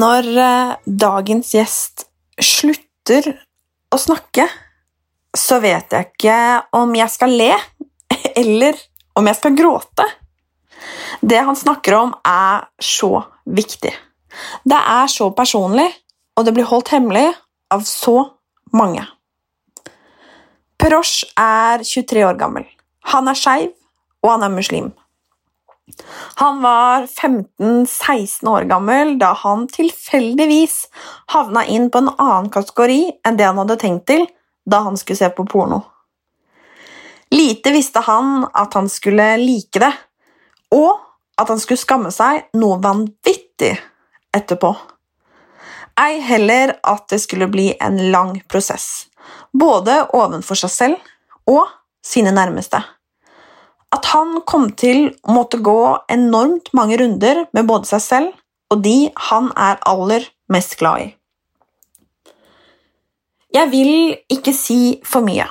Når eh, dagens gjest slutter å snakke, så vet jeg ikke om jeg skal le, eller om jeg skal gråte. Det han snakker om, er så viktig. Det er så personlig, og det blir holdt hemmelig av så mange. Perosh er 23 år gammel. Han er skeiv, og han er muslim. Han var 15-16 år gammel da han tilfeldigvis havna inn på en annen kategori enn det han hadde tenkt til da han skulle se på porno. Lite visste han at han skulle like det, og at han skulle skamme seg noe vanvittig etterpå. Ei heller at det skulle bli en lang prosess, både ovenfor seg selv og sine nærmeste at han kom til å måtte gå enormt mange runder med både seg selv og de han er aller mest glad i. Jeg vil ikke si for mye,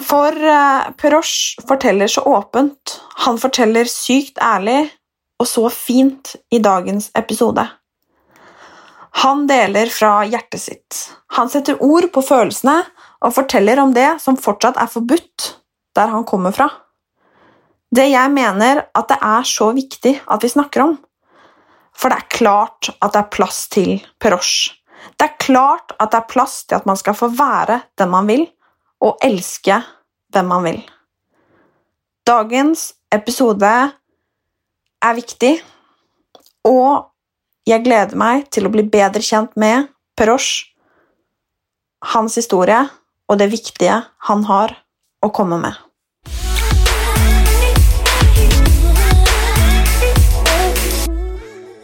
for uh, Perosh forteller så åpent, han forteller sykt ærlig og så fint i dagens episode. Han deler fra hjertet sitt. Han setter ord på følelsene og forteller om det som fortsatt er forbudt der han kommer fra. Det jeg mener at det er så viktig at vi snakker om. For det er klart at det er plass til Perosh. Det er klart at det er plass til at man skal få være den man vil, og elske hvem man vil. Dagens episode er viktig, og jeg gleder meg til å bli bedre kjent med Perosh, hans historie og det viktige han har å komme med.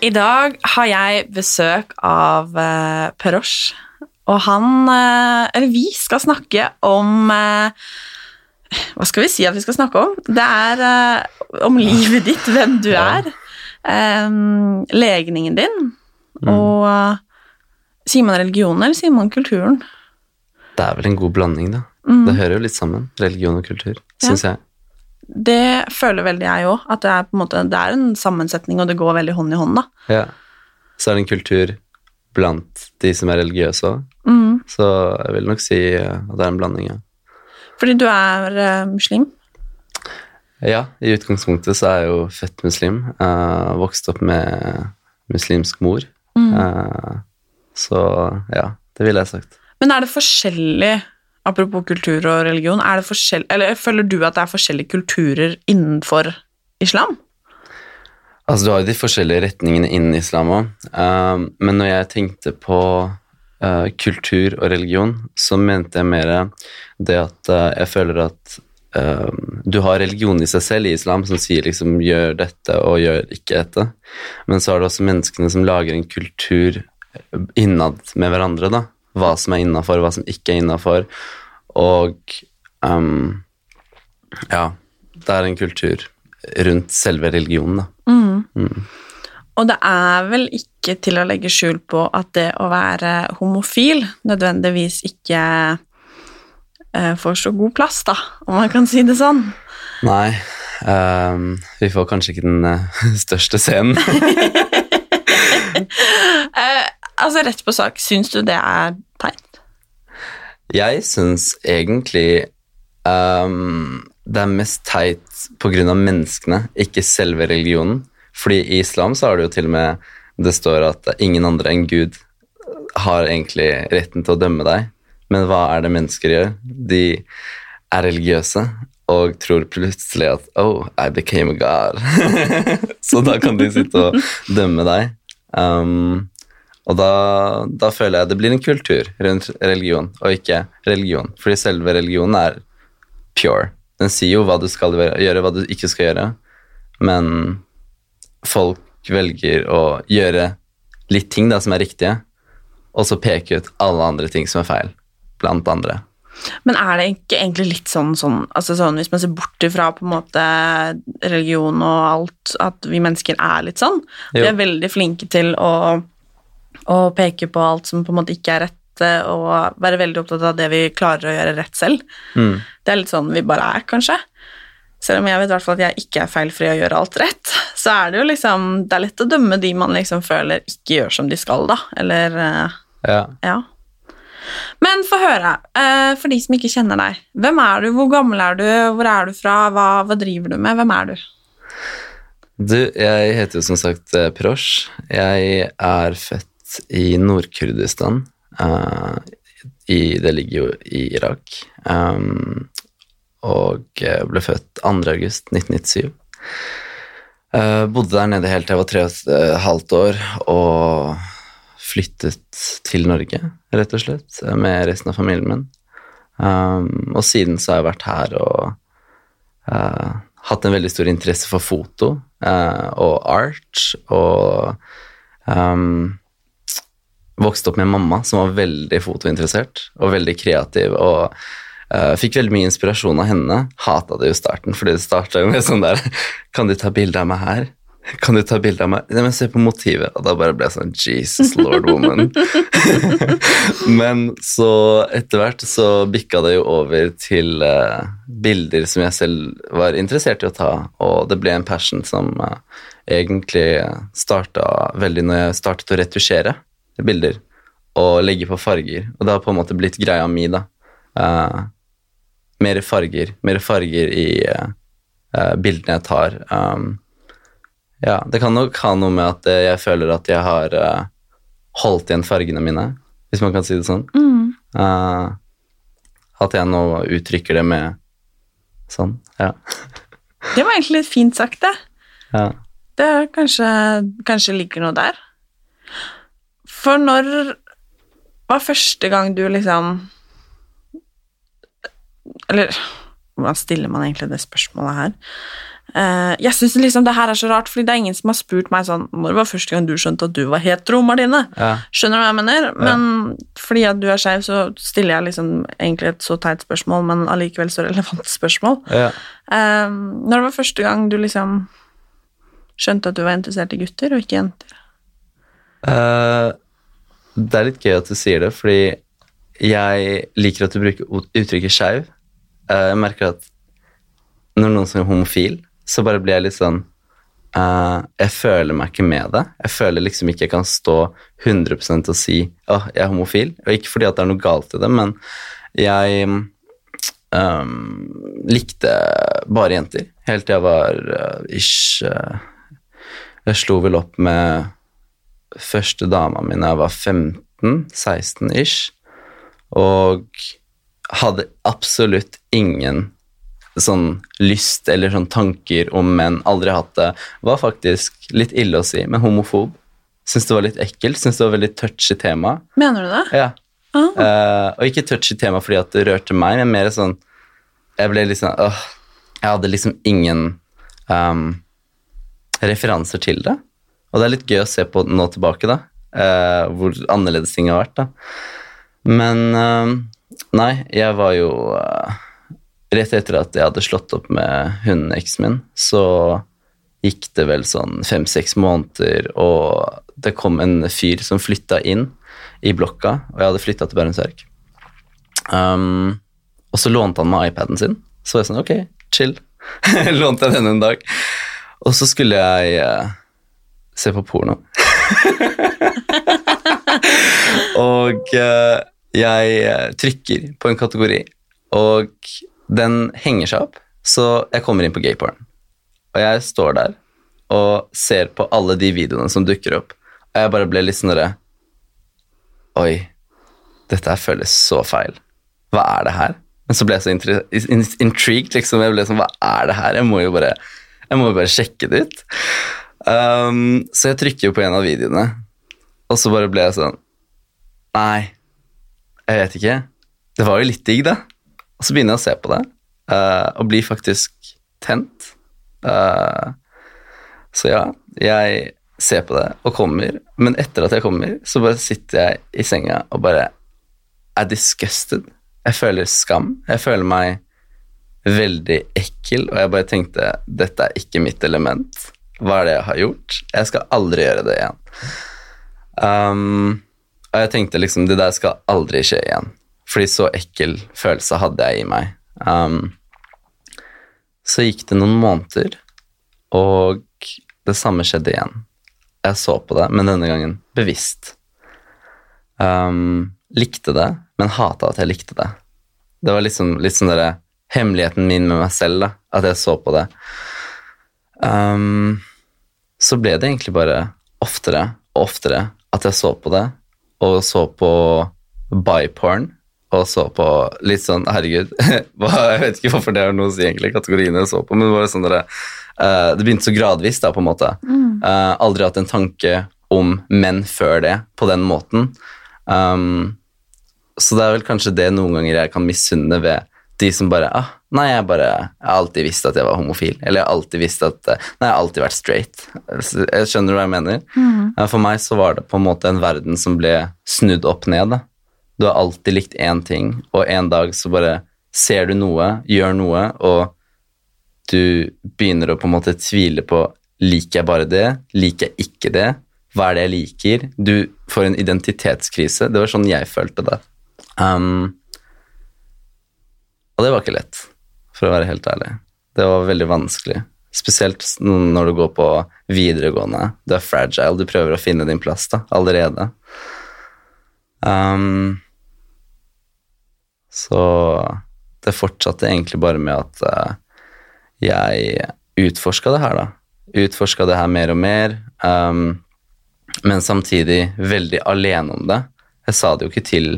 I dag har jeg besøk av uh, Perosh, og han uh, Eller vi skal snakke om uh, Hva skal vi si at vi skal snakke om? Det er om livet ditt, hvem du er, um, legningen din, mm. og Sier man religion, eller sier man kulturen? Det er vel en god blanding, da. Mm. Det hører jo litt sammen, religion og kultur, syns ja. jeg. Det føler veldig jeg òg, at det er, på en måte, det er en sammensetning, og det går veldig hånd i hånd. da. Ja. Så er det en kultur blant de som er religiøse òg. Mm. Så jeg vil nok si at det er en blanding, ja. Fordi du er uh, muslim? Ja, i utgangspunktet så er jeg jo født muslim. Uh, vokst opp med muslimsk mor. Mm. Uh, så ja, det ville jeg sagt. Men er det forskjellig Apropos kultur og religion, er føler du at det er forskjellige kulturer innenfor islam? Altså, du har jo de forskjellige retningene innen islam òg, uh, men når jeg tenkte på uh, kultur og religion, så mente jeg mer det at uh, jeg føler at du har religion i seg selv i islam som sier liksom 'gjør dette og gjør ikke dette', men så har du også menneskene som lager en kultur innad med hverandre, da hva som er innafor, hva som ikke er innafor. Og um, ja, det er en kultur rundt selve religionen, da. Mm. Mm. Og det er vel ikke til å legge skjul på at det å være homofil nødvendigvis ikke uh, får så god plass, da, om man kan si det sånn. Nei, um, vi får kanskje ikke den uh, største scenen. uh, altså, rett på sak, syns du det er? Jeg syns egentlig um, det er mest teit pga. menneskene, ikke selve religionen. Fordi i islam så har det jo til og med Det står at ingen andre enn Gud har egentlig retten til å dømme deg. Men hva er det mennesker gjør? De er religiøse og tror plutselig at Oh, I became a god. så da kan de sitte og dømme deg. Um, og da, da, føler jeg det blir en kultur rundt religion, og ikke religion. Fordi selve religionen er pure. Den sier jo hva du skal gjøre, hva du ikke skal gjøre. Men folk velger å gjøre litt ting da, som er riktige, og så peke ut alle andre ting som er feil, blant andre. Men er det ikke egentlig litt sånn, sånn, altså sånn hvis man ser bort ifra på en måte religion og alt, at vi mennesker er litt sånn? Vi er veldig flinke til å, å peke på alt som på en måte ikke er rett, og være veldig opptatt av det vi klarer å gjøre rett selv. Mm. Det er litt sånn vi bare er, kanskje. Selv om jeg vet hvert at jeg ikke er feilfri å gjøre alt rett, så er det jo liksom Det er lett å dømme de man liksom føler ikke gjør som de skal, da. Eller eh, Ja. ja. Men få høre, eh, for de som ikke kjenner deg. Hvem er du, hvor gammel er du, hvor er du fra, hva, hva driver du med, hvem er du? Du, jeg heter jo som sagt eh, Prosh. Jeg er født i Nord-Kurdistan. Uh, det ligger jo i Irak. Um, og eh, ble født 2. august 1997. Eh, bodde der nede helt til jeg var tre og et halvt år, og flyttet til Norge, rett og slett, med resten av familien min. Um, og siden så har jeg vært her og uh, hatt en veldig stor interesse for foto uh, og art, og um, vokste opp med en mamma som var veldig fotointeressert og veldig kreativ, og uh, fikk veldig mye inspirasjon av henne. Hata det jo starten, fordi det starta med sånn der Kan du ta bilde av meg her? Kan du ta bilde av meg? Nei, men se på motivet. Og da bare ble jeg sånn Jesus lord woman. men så etter hvert så bikka det jo over til uh, bilder som jeg selv var interessert i å ta, og det ble en passion som uh, egentlig starta veldig når jeg startet å retusjere bilder og legge på farger. Og det har på en måte blitt greia mi, da. Uh, mer farger. Mer farger i eh, bildene jeg tar. Um, ja, det kan nok ha noe med at jeg føler at jeg har uh, holdt igjen fargene mine, hvis man kan si det sånn. Eh, at jeg nå uttrykker det med sånn, ja. Det var egentlig fint sagt, det. ja. Det kanskje, kanskje ligger noe der. For når var første gang du liksom Eller hvordan stiller man egentlig det spørsmålet her? Eh, jeg syns liksom det her er så rart, fordi det er ingen som har spurt meg sånn Når var første gang du skjønte at du var hetero, Martine? ja. Skjønner du hva jeg mener? Men fordi at du er skeiv, så stiller jeg liksom egentlig et så teit spørsmål, men allikevel så relevant spørsmål. ja. Eh, når var første gang du liksom skjønte at du var interessert i gutter og ikke jenter? Eh, det er litt gøy at du sier det, fordi jeg liker at du bruker uttrykket skeiv. Eh, jeg merker at når noen sier homofil, så bare blir jeg litt sånn uh, Jeg føler meg ikke med det. Jeg føler liksom ikke jeg kan stå 100% og si at jeg er homofil. Og ikke fordi at det er noe galt i det, men jeg um, likte bare jenter helt til jeg var uh, ish uh, Jeg slo vel opp med første dama mi da jeg var 15-16 ish, og hadde absolutt ingen sånn lyst eller sånn tanker om menn, aldri hatt det. Var faktisk litt ille å si, men homofob. Syns det var litt ekkelt, syns det var veldig touchy tema. Mener du det? Ja. Ah. Uh, og ikke touchy tema fordi at det rørte meg, men mer sånn Jeg ble liksom åh, Jeg hadde liksom ingen um, referanser til det. Og det er litt gøy å se på nå tilbake, da. eh, hvor annerledes ting har vært, da. Men ehm, nei, jeg var jo eh, Rett etter at jeg hadde slått opp med hunden eksen min, så gikk det vel sånn fem-seks måneder, og det kom en fyr som flytta inn i blokka, og jeg hadde flytta til Bærumsverk. Um, og så lånte han meg iPaden sin. Så var jeg sånn, ok, chill. lånte jeg den en dag. Og så skulle jeg eh, se på porno. og uh, jeg eh, trykker på en kategori, og den henger seg opp, så jeg kommer inn på gayporn. Og jeg står der og ser på alle de videoene som dukker opp, og jeg bare ble litt sånn derre Oi, dette her føles så feil. Hva er det her? Men så ble jeg så intrigued, liksom. Jeg ble sånn, hva er det her? Jeg må jo bare, jeg må jo bare sjekke det ut. Um, så jeg trykker på en av videoene, og så bare ble jeg sånn Nei, jeg vet ikke. Det var jo litt digg, da. Og så begynner jeg å se på det, uh, og blir faktisk tent. Uh, så ja, jeg ser på det og kommer, men etter at jeg kommer, så bare sitter jeg i senga og bare er disgusted. Jeg føler skam. Jeg føler meg veldig ekkel, og jeg bare tenkte dette er ikke mitt element. Hva er det jeg har gjort? Jeg skal aldri gjøre det igjen. Um, og jeg tenkte liksom det der skal aldri skje igjen, fordi så ekkel følelse hadde jeg i meg. Um, så gikk det noen måneder, og det samme skjedde igjen. Jeg så på det, men denne gangen bevisst. Um, likte det, men hata at jeg likte det. Det var liksom litt sånn derre hemmeligheten min med meg selv, da, at jeg så på det. Um, så ble det egentlig bare oftere og oftere at jeg så på det, og så på byporn, og så på litt sånn Herregud, jeg vet ikke hvorfor det har noe å si, egentlig, kategoriene jeg så på, men det var sånn der, uh, Det begynte så gradvis, da, på en måte. Mm. Uh, aldri hatt en tanke om menn før det på den måten. Um, så det er vel kanskje det noen ganger jeg kan misunne ved de som bare ah, Nei, jeg bare jeg har alltid visst at jeg var homofil. Eller jeg har alltid visst at Nei, jeg har alltid vært straight. Jeg skjønner hva jeg mener. Mm. For meg så var det på en måte en verden som ble snudd opp ned. Da. Du har alltid likt én ting, og en dag så bare ser du noe, gjør noe, og du begynner å på en måte tvile på liker jeg bare det, liker jeg ikke det, hva er det jeg liker? Du får en identitetskrise. Det var sånn jeg følte det. Um, og det var ikke lett, for å være helt ærlig. Det var veldig vanskelig. Spesielt når du går på videregående. Du er fragile, du prøver å finne din plass da, allerede. Um, så det fortsatte egentlig bare med at uh, jeg utforska det her, da. Utforska det her mer og mer. Um, men samtidig veldig alene om det. Jeg sa det jo ikke til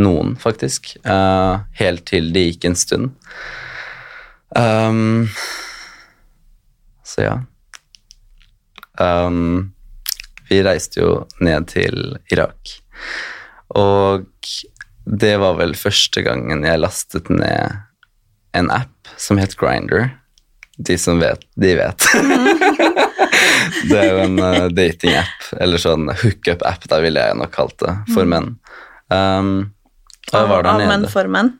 noen, faktisk, uh, helt til det gikk en stund. Um, så ja. Um, vi reiste jo ned til Irak, og det var vel første gangen jeg lastet ned en app som het Grinder. De som vet, de vet. det er jo en uh, datingapp, eller sånn hookup-app, da ville jeg nok kalt det, for mm. menn. Um, av, av menn for menn?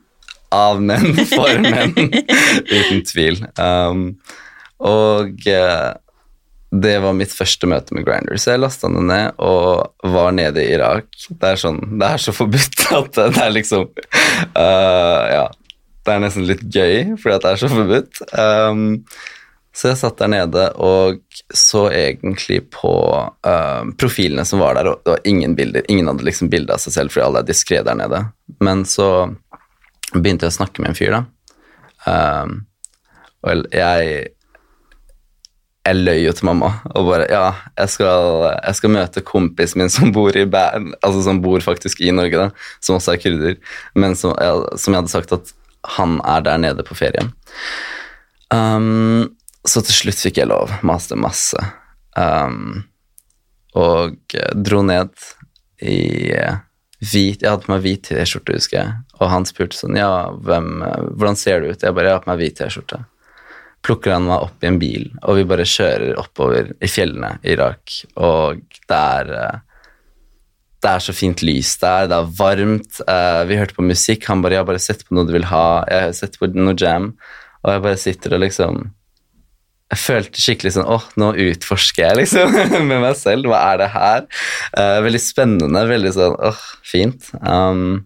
Av menn for menn, uten tvil. Um, og uh, det var mitt første møte med Grinder, så jeg lasta den ned og var nede i Irak. Det er, sånn, det er så forbudt at det er liksom uh, Ja, det er nesten litt gøy fordi at det er så forbudt. Um, så jeg satt der nede og så egentlig på uh, profilene som var der, og det var ingen bilder. Ingen hadde liksom bilde av seg selv fordi alle er diskré der nede. Men så begynte jeg å snakke med en fyr, da. Um, og jeg jeg løy jo til mamma og bare Ja, jeg skal, jeg skal møte kompisen min som bor i Bern altså som bor faktisk i Norge, da, som også er kurder, men som, som jeg hadde sagt at han er der nede på ferien. Um, så til slutt fikk jeg lov. Maste masse. Um, og dro ned i hvit Jeg hadde på meg hvit T-skjorte, husker jeg. Og han spurte sånn Ja, hvem, hvordan ser du ut? Jeg bare Jeg har på meg hvit T-skjorte. Plukker han meg opp i en bil, og vi bare kjører oppover i fjellene i Irak. Og det er det er så fint lys der, det er varmt. Uh, vi hørte på musikk. Han bare 'Jeg har bare sett på noe du vil ha'. Jeg har sett på noe jam. Og jeg bare sitter og liksom jeg følte skikkelig sånn åh, nå utforsker jeg liksom med meg selv. Hva er det her? Uh, veldig spennende. Veldig sånn åh, fint. Um,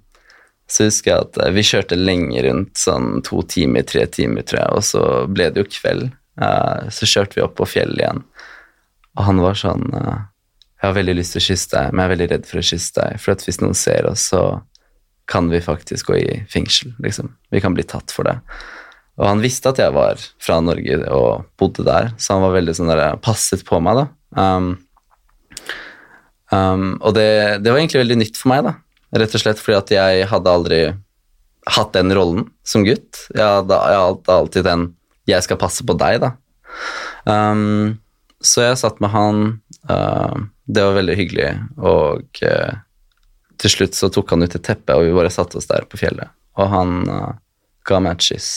så husker jeg at uh, vi kjørte lenge rundt, sånn to timer, tre timer, tror jeg, og så ble det jo kveld. Uh, så kjørte vi opp på fjellet igjen, og han var sånn Jeg har veldig lyst til å kysse deg, men jeg er veldig redd for å kysse deg, for at hvis noen ser oss, så kan vi faktisk gå i fengsel, liksom. Vi kan bli tatt for det. Og han visste at jeg var fra Norge og bodde der, så han var veldig sånn der, passet på meg, da. Um, um, og det, det, var egentlig veldig nytt for meg, da. Rett og slett fordi at jeg hadde aldri hatt den rollen som gutt. Jeg hadde, jeg hadde alltid den 'jeg skal passe på deg', da. Um, så jeg satt med han. Uh, det var veldig hyggelig, og uh, til slutt så tok han ut et teppe, og vi bare satte oss der på fjellet. Og han uh, ga meg et kyss.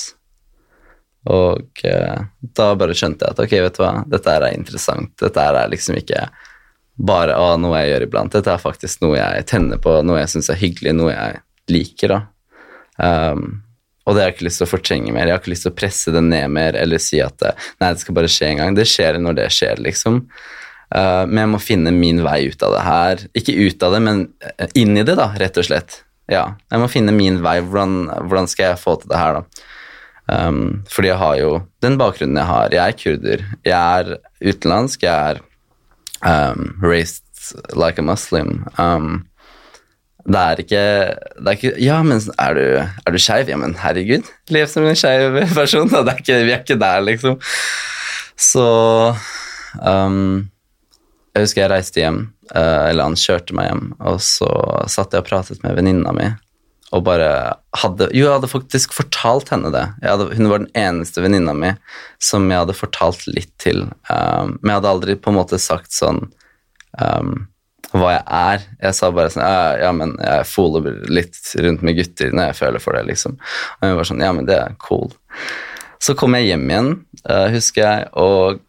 Og eh, da bare skjønte jeg at ok, vet du hva, dette er interessant. Dette er liksom ikke bare å, noe jeg gjør iblant. Dette er faktisk noe jeg tenner på, noe jeg syns er hyggelig, noe jeg liker. da. Um, og det har jeg ikke lyst til å fortrenge mer. Jeg har ikke lyst til å presse det ned mer eller si at nei, det skal bare skje en gang. Det skjer når det skjer, liksom. Uh, men jeg må finne min vei ut av det her. Ikke ut av det, men inn i det, da, rett og slett. Ja, jeg må finne min vei. Hvordan, hvordan skal jeg få til det her, da? Um, fordi jeg har jo den bakgrunnen jeg har. Jeg er kurder. Jeg er utenlandsk. Jeg er um, raised like a muslim. Um, det er ikke, det er ikke Ja, men er du, er du skeiv? Ja, men herregud, lev som en skeiv person. Det er ikke, vi er ikke der, liksom. Så um, Jeg husker jeg reiste hjem, uh, eller han kjørte meg hjem, og så satt jeg og pratet med venninna mi. Og bare hadde Jo, jeg hadde faktisk fortalt henne det. Hadde, hun var den eneste venninna mi som jeg hadde fortalt litt til. Um, men jeg hadde aldri på en måte sagt sånn um, hva jeg er. Jeg sa bare sånn Ja, men jeg foler litt rundt med gutter når jeg føler for det, liksom. Og hun var sånn Ja, men det er cool. Så kom jeg hjem igjen, uh, husker jeg, og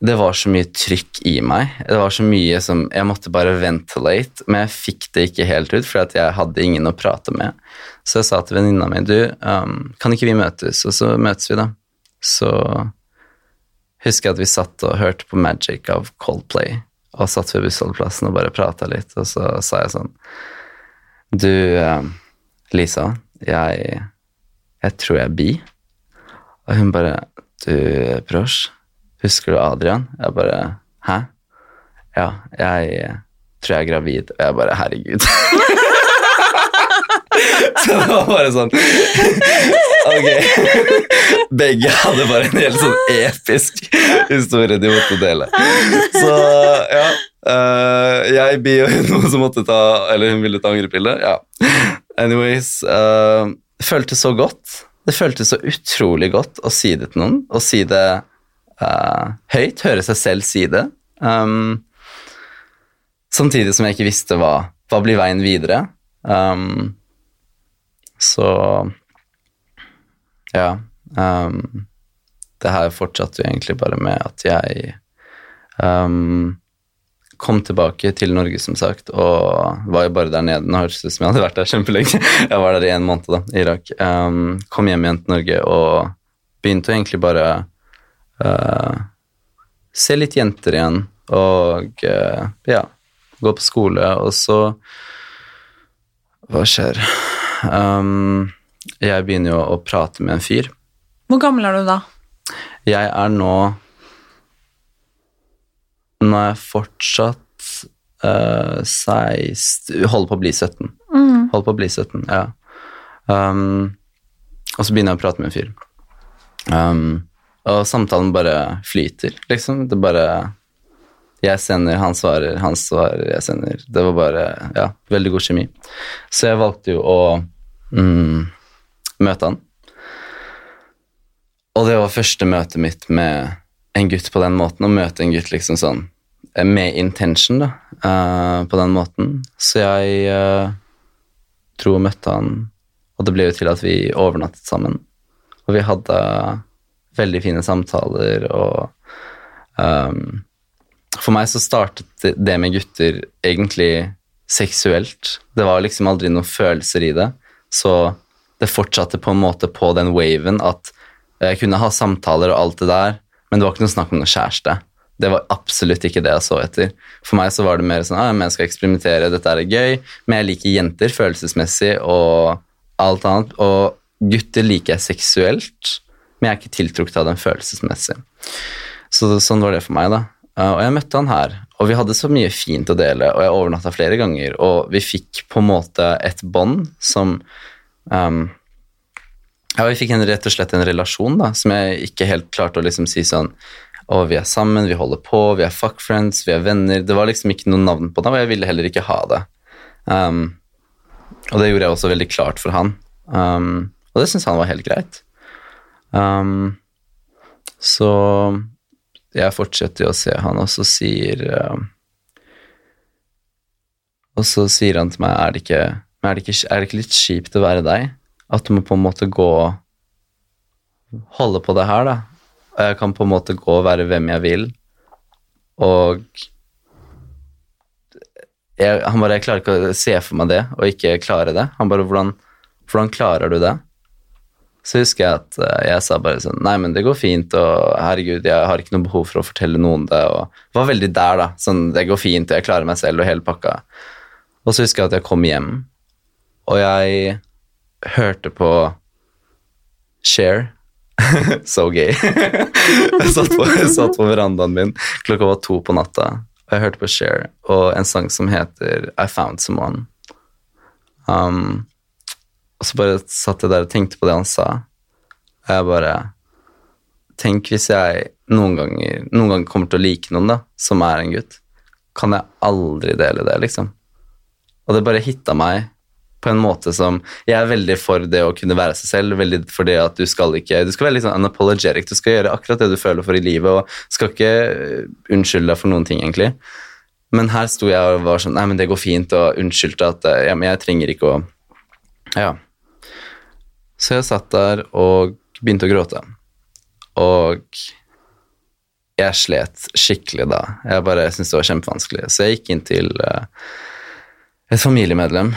det var så mye trykk i meg. Det var så mye som Jeg måtte bare ventilate, men jeg fikk det ikke helt ut, fordi jeg hadde ingen å prate med. Så jeg sa til venninna mi du, um, kan ikke vi møtes? Og så møtes vi, da. Så husker jeg at vi satt og hørte på Magic av Coldplay og satt ved bussholdeplassen og bare prata litt, og så sa jeg sånn Du, eh, Lisa, jeg, jeg tror jeg er bi. Og hun bare Du, Prosh, husker du Adrian? Jeg bare Hæ? Ja, jeg tror jeg er gravid. Og jeg bare Herregud. så det var bare sånn Ok. Begge hadde bare en helt sånn episk historie de måtte dele. Så ja. Uh, jeg, Bi og hun som måtte ta Eller hun ville ta angrepille. Ja. Anyways. Uh, føltes så godt. Det føltes så utrolig godt å si det til noen. Å si det uh, høyt. Høre seg selv si det. Um, samtidig som jeg ikke visste hva, hva blir veien videre. Um, så ja. Um, det her fortsatte jo egentlig bare med at jeg um, kom tilbake til Norge, som sagt, og var jo bare der nede. Nå høres det ut som jeg hadde vært der kjempelenge. Jeg var der i en måned, da, i Irak. Um, kom hjem igjen til Norge og begynte egentlig bare uh, se litt jenter igjen og uh, ja, gå på skole, og så Hva skjer? Um, jeg begynner jo å prate med en fyr. Hvor gammel er du da? Jeg er nå Nå er jeg fortsatt uh, 16 Holder på å bli 17. Mm. Holder på å bli 17, ja. Um, og så begynner jeg å prate med en fyr. Um, og samtalen bare flyter, liksom. Det bare Jeg sender, han svarer, han svarer, jeg sender. Det var bare Ja, veldig god kjemi. Så jeg valgte jo å mm, møte han. Og det var første møtet mitt med en gutt på den måten. Å møte en gutt liksom sånn med intention, da, uh, på den måten. Så jeg uh, tror og møtte han, og det ble jo til at vi overnattet sammen. Og vi hadde veldig fine samtaler, og um, For meg så startet det med gutter egentlig seksuelt. Det var liksom aldri noen følelser i det. Så det fortsatte på en måte på den waven at jeg kunne ha samtaler og alt det der, men det var ikke noe snakk om noe kjæreste. Det var absolutt ikke det jeg så etter. For meg så var det mer sånn at jeg skal eksperimentere, dette er gøy, men jeg liker jenter følelsesmessig og alt annet. Og gutter liker jeg seksuelt, men jeg er ikke tiltrukket av den følelsesmessig. Så sånn var det for meg, da. Og jeg møtte han her, og vi hadde så mye fint å dele, og jeg overnatta flere ganger, og vi fikk på en måte et bånd som um, ja, vi fikk en, rett og slett en relasjon da, som jeg ikke helt klarte å liksom si sånn Å, vi er sammen, vi holder på, vi er fuck friends, vi er venner. Det var liksom ikke noe navn på det, og jeg ville heller ikke ha det. Um, og det gjorde jeg også veldig klart for han. Um, og det syns han var helt greit. Um, så jeg fortsetter å se han, og så sier um, Og så sier han til meg, er det ikke er det, ikke, er det ikke litt kjipt å være deg? At du må på en måte gå og holde på det her, da. Og jeg kan på en måte gå og være hvem jeg vil, og jeg, Han bare Jeg klarer ikke å se for meg det, og ikke klare det. Han bare Hvordan, Hvordan klarer du det? Så husker jeg at eh, jeg sa bare sånn Nei, men det går fint, og herregud, jeg har ikke noe behov for å fortelle noen det, og var veldig der, da. Sånn, det går fint, og jeg klarer meg selv, og hele pakka. Og så husker jeg at jeg kom hjem, og jeg hørte på Share. so gay. jeg, satt på, jeg satt på verandaen min, klokka var to på natta, og jeg hørte på Share og en sang som heter I Found Someone. Um, og så bare satt jeg der og tenkte på det han sa. Og jeg bare Tenk hvis jeg noen ganger, noen ganger kommer til å like noen da, som er en gutt. Kan jeg aldri dele det, liksom? Og det bare hitta meg på en måte som Jeg er veldig for det å kunne være seg selv, veldig for det at du skal ikke Du skal være litt sånn unapologetic, du skal gjøre akkurat det du føler for i livet, og skal ikke unnskylde deg for noen ting, egentlig. Men her sto jeg og var sånn Nei, men det går fint, og unnskyldte at ja, men jeg trenger ikke å Ja. Så jeg satt der og begynte å gråte. Og jeg slet skikkelig da. Jeg bare syntes det var kjempevanskelig. Så jeg gikk inn til uh, et familiemedlem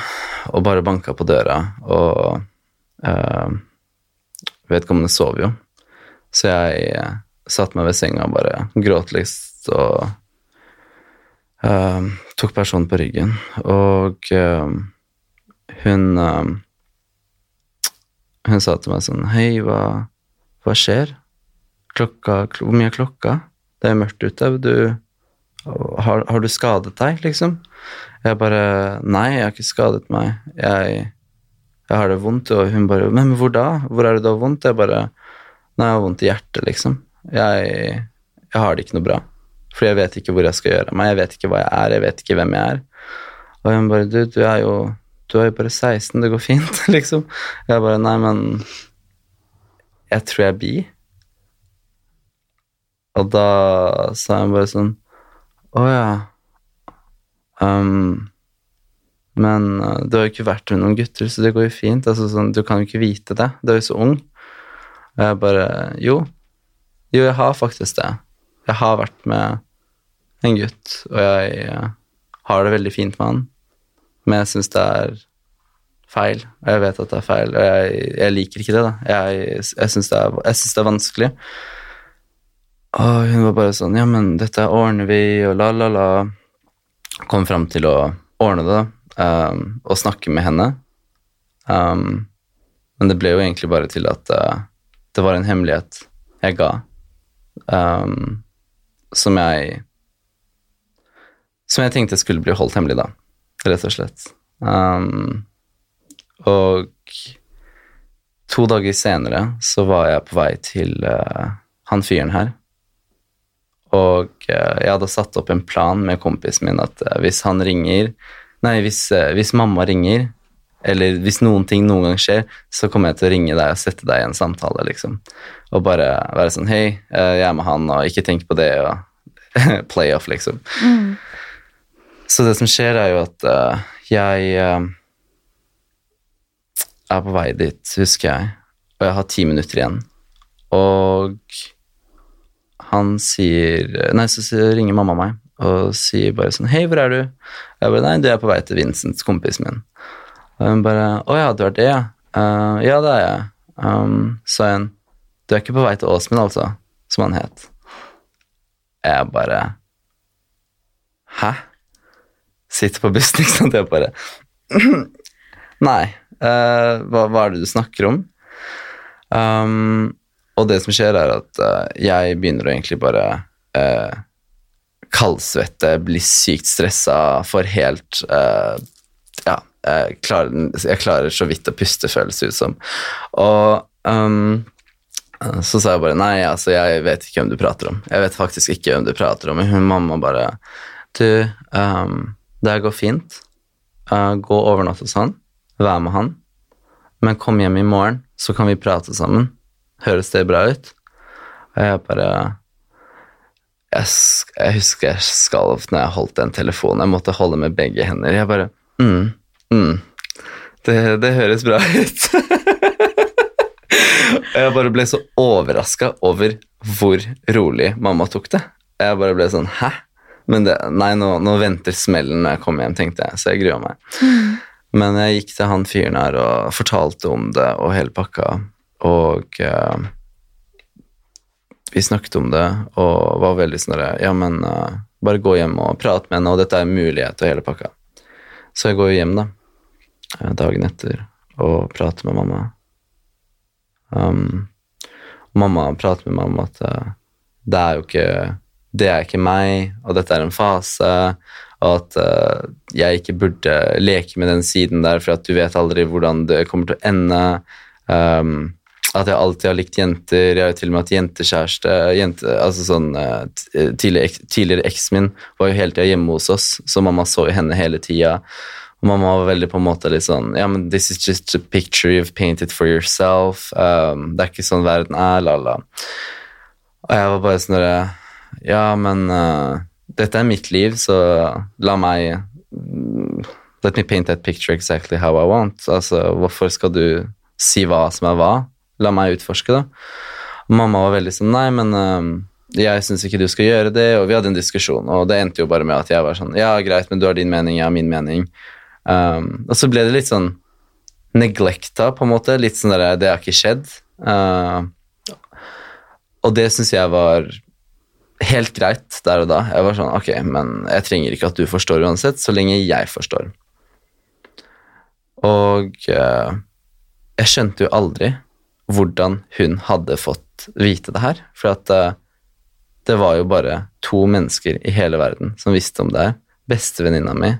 og bare banka på døra, og uh, vedkommende sov jo. Så jeg uh, satte meg ved senga og bare gråt litt og tok personen på ryggen. Og hun hun sa til meg sånn Hei, hva, hva skjer? Klokka, hvor mye er klokka? Det er mørkt ute. Du, har, har, du skadet deg, liksom? Jeg bare Nei, jeg har ikke skadet meg. Jeg, jeg har det vondt. Og hun bare Men hvor da? Hvor er det du har vondt? Jeg bare Nei, jeg har vondt i hjertet, liksom. Jeg, jeg har det ikke noe bra. For jeg vet ikke hvor jeg skal gjøre meg. Jeg vet ikke hva jeg er. Jeg vet ikke hvem jeg er. Og hun bare Du, du er jo du er jo bare 16, det går fint, liksom. Jeg bare Nei, men jeg tror jeg er bi. Og da sa hun bare sånn Å ja. Um, men uh, du har jo ikke vært med noen gutter, så det går jo fint. Altså, sånn, du kan jo ikke vite det. Du er jo så ung. Og jeg bare Jo. Jo, jeg har faktisk det. Jeg har vært med en gutt, og jeg uh, har det veldig fint med han. Men jeg syns det er feil, og jeg vet at det er feil, og jeg, jeg liker ikke det. da. Jeg, jeg syns det, det, er vanskelig. Og hun var bare sånn Ja, men dette ordner vi, og la, la, la. Kom fram til å ordne det um, og snakke med henne. Um, men det ble jo egentlig bare til at uh, det var en hemmelighet jeg ga, um, som jeg Som jeg tenkte skulle bli holdt hemmelig, da rett og slett. Um, og to dager senere så var jeg på vei til uh, han fyren her. Og uh, jeg hadde satt opp en plan med kompisen min at uh, hvis han ringer Nei, hvis, hvis, mamma ringer, eller hvis noen ting noen gang skjer, så kommer jeg til å ringe deg og sette deg i en samtale, liksom. Og bare være sånn Hei, jeg er med han, og ikke tenk på det, og play off, liksom. Mm. Så det som skjer, er jo at uh, jeg uh, er på vei dit, husker jeg, og jeg har ti minutter igjen. Og han sier Nei, så ringer mamma meg og sier bare sånn Hei, hvor er du? Jeg bare Nei, du er på vei til Vincents, kompisen min. Og hun bare Å ja, du er det, ja? Uh, ja, det er jeg. Um, sa hun. Du er ikke på vei til Åsmund, altså? Som han het. Jeg bare Hæ? Sitter på bussen, ikke sant. Jeg bare Nei, uh, hva, hva, er det du snakker om? Um, og det som skjer, er at uh, jeg begynner å egentlig bare uh, kaldsvette, bli sykt stressa, får helt Ja, jeg klarer, jeg klarer, så vidt å puste, føles det ut som. Og um, så sa jeg bare nei, altså, jeg vet ikke hvem du prater om. Jeg vet faktisk ikke hvem du prater om. Men hun mamma bare Du, um, det går fint. Uh, gå og overnatt hos han. Vær med han. Men kom hjem i morgen, så kan vi prate sammen. Høres det bra ut? Og jeg bare Jeg, jeg husker jeg skalv når jeg holdt den telefonen. Jeg måtte holde med begge hender. Jeg bare mm, mm. Det, det høres bra ut. Og jeg bare ble så overraska over hvor rolig mamma tok det. Jeg bare ble sånn Hæ? Men det, nei, nå, nå, venter smellen når jeg kommer hjem, tenkte jeg, så jeg grua meg. Mm. Men jeg gikk til han fyren her og fortalte om det og hele pakka, og uh, vi snakket om det og var veldig sånn Ja, men uh, bare gå hjem og prate med henne, og dette er en mulighet og hele pakka. Så jeg går jo hjem, da, eh, dagen etter, og prater med mamma. Um, mamma prater med meg om at uh, det er jo ikke Det er ikke meg, og dette er en fase, og at uh, jeg ikke burde leke med den siden der, for at du vet aldri hvordan det kommer til å ende. Um, at jeg alltid har likt jenter. Jeg har jo til og med hatt jentekjæreste. Jente, altså sånn, eh, tidligere, eks- tidligere eksen min var jo hele tida hjemme hos oss, så mamma så jo henne hele tida. Og mamma var veldig på en måte litt sånn Ja, men this is just a picture you've painted for yourself. Um, det er ikke sånn verden er, la-la. Og jeg var bare sånn derre Ja, men uh, dette er mitt liv, så la meg mm, Let me paint that picture exactly how I want. Altså, hvorfor skal du si hva som er hva? La meg utforske, da. Mamma var veldig sånn Nei, men uh, jeg syns ikke du skal gjøre det, og vi hadde en diskusjon, og det endte jo bare med at jeg var sånn Ja, greit, men du har din mening, jeg har min mening. Um, og så ble det litt sånn neglecta, på en måte. Litt sånn derre Det har ikke skjedd. Uh, og det syns jeg var helt greit der og da. Jeg var sånn Ok, men jeg trenger ikke at du forstår uansett, så lenge jeg forstår. Og eh, jeg skjønte jo aldri hvordan hun hadde fått vite det her. For at eh, det var jo bare to mennesker i hele verden som visste om det her. Bestevenninna mi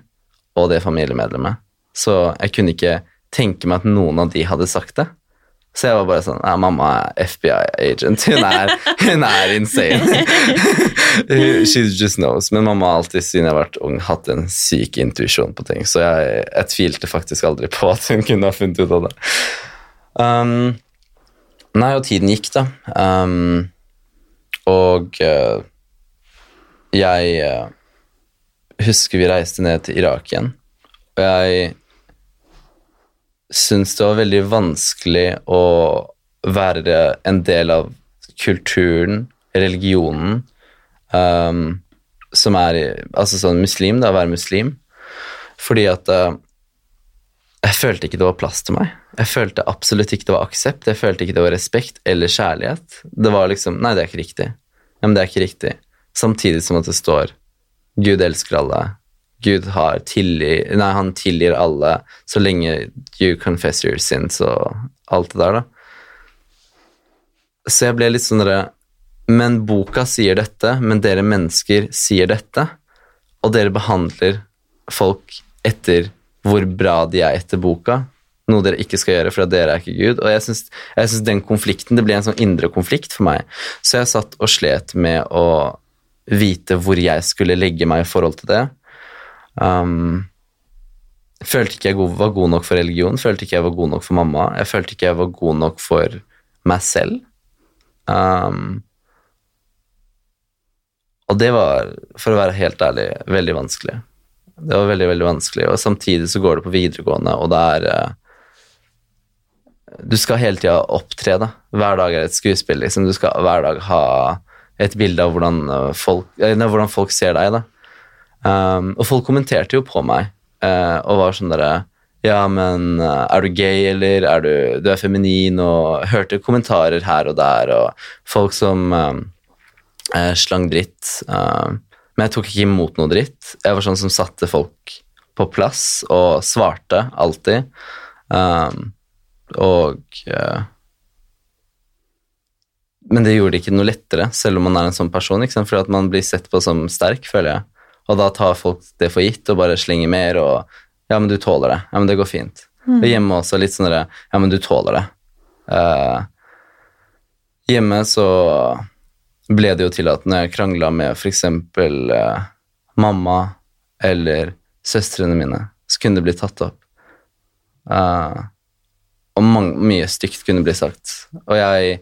og det familiemedlemmet. Så jeg kunne ikke tenke meg at noen av de hadde sagt det. Så jeg var bare sånn ja, Mamma er FBI-agent. Hun, hun er insane. She just knows. Men mamma har alltid siden jeg har vært ung, hatt en syk intuisjon på ting. Så jeg, jeg tvilte faktisk aldri på at hun kunne ha funnet ut av det. Um, nei, og tiden gikk, da. Um, og uh, jeg uh, husker vi reiste ned til Irak igjen. Og jeg syns det var veldig vanskelig å være en del av kulturen, religionen, um, som er Altså sånn muslim, da, å være muslim. Fordi at uh, jeg følte ikke det var plass til meg. Jeg følte absolutt ikke det var aksept. Jeg følte ikke det var respekt eller kjærlighet. Det var liksom Nei, det er ikke riktig. Ja, men det er ikke riktig. Samtidig som at det står Gud elsker alle. Gud har tilgi, nei, han tilgir alle så lenge you confess your sins og alt det der, da. Så jeg ble litt sånn derre Men boka sier dette, men dere mennesker sier dette, og dere behandler folk etter hvor bra de er etter boka, noe dere ikke skal gjøre, for dere er ikke Gud. Og jeg syns den konflikten, det ble en sånn indre konflikt for meg. Så jeg satt og slet med å vite hvor jeg skulle legge meg i forhold til det. Um, følte ikke jeg var god nok for religion, følte ikke jeg var god nok for mamma, jeg følte ikke jeg var god nok for meg selv. Um, og det var, for å være helt ærlig, veldig vanskelig. Det var veldig, veldig vanskelig, og samtidig så går det på videregående, og det er eh, Du skal hele tida opptre, da. Hver dag er et skuespill, liksom. Du skal hver dag ha et bilde av hvordan eh, folk, eh, nei, hvordan folk ser deg, da. Um, og folk kommenterte jo på meg uh, og var sånn derre Ja, men eh, er du gay, eller er du, du er feminin? Og hørte kommentarer her og der, og folk som eh, slang dritt. Uh, men jeg tok ikke imot noe dritt. Jeg var sånn som satte folk på plass og svarte alltid. Um, og uh, Men det gjorde det ikke noe lettere, selv om man er en sånn person. Ikke sant? For at man blir sett på som sterk, føler jeg. Og da tar folk det for gitt og bare slenger mer og Ja, men du tåler det. Ja, men det går fint. Og hjemme også litt sånn Ja, men du tåler det. Uh, hjemme så ble det jo til at når jeg krangla med f.eks. Uh, mamma eller søstrene mine, så kunne det bli tatt opp. Uh, og mye stygt kunne bli sagt. Og jeg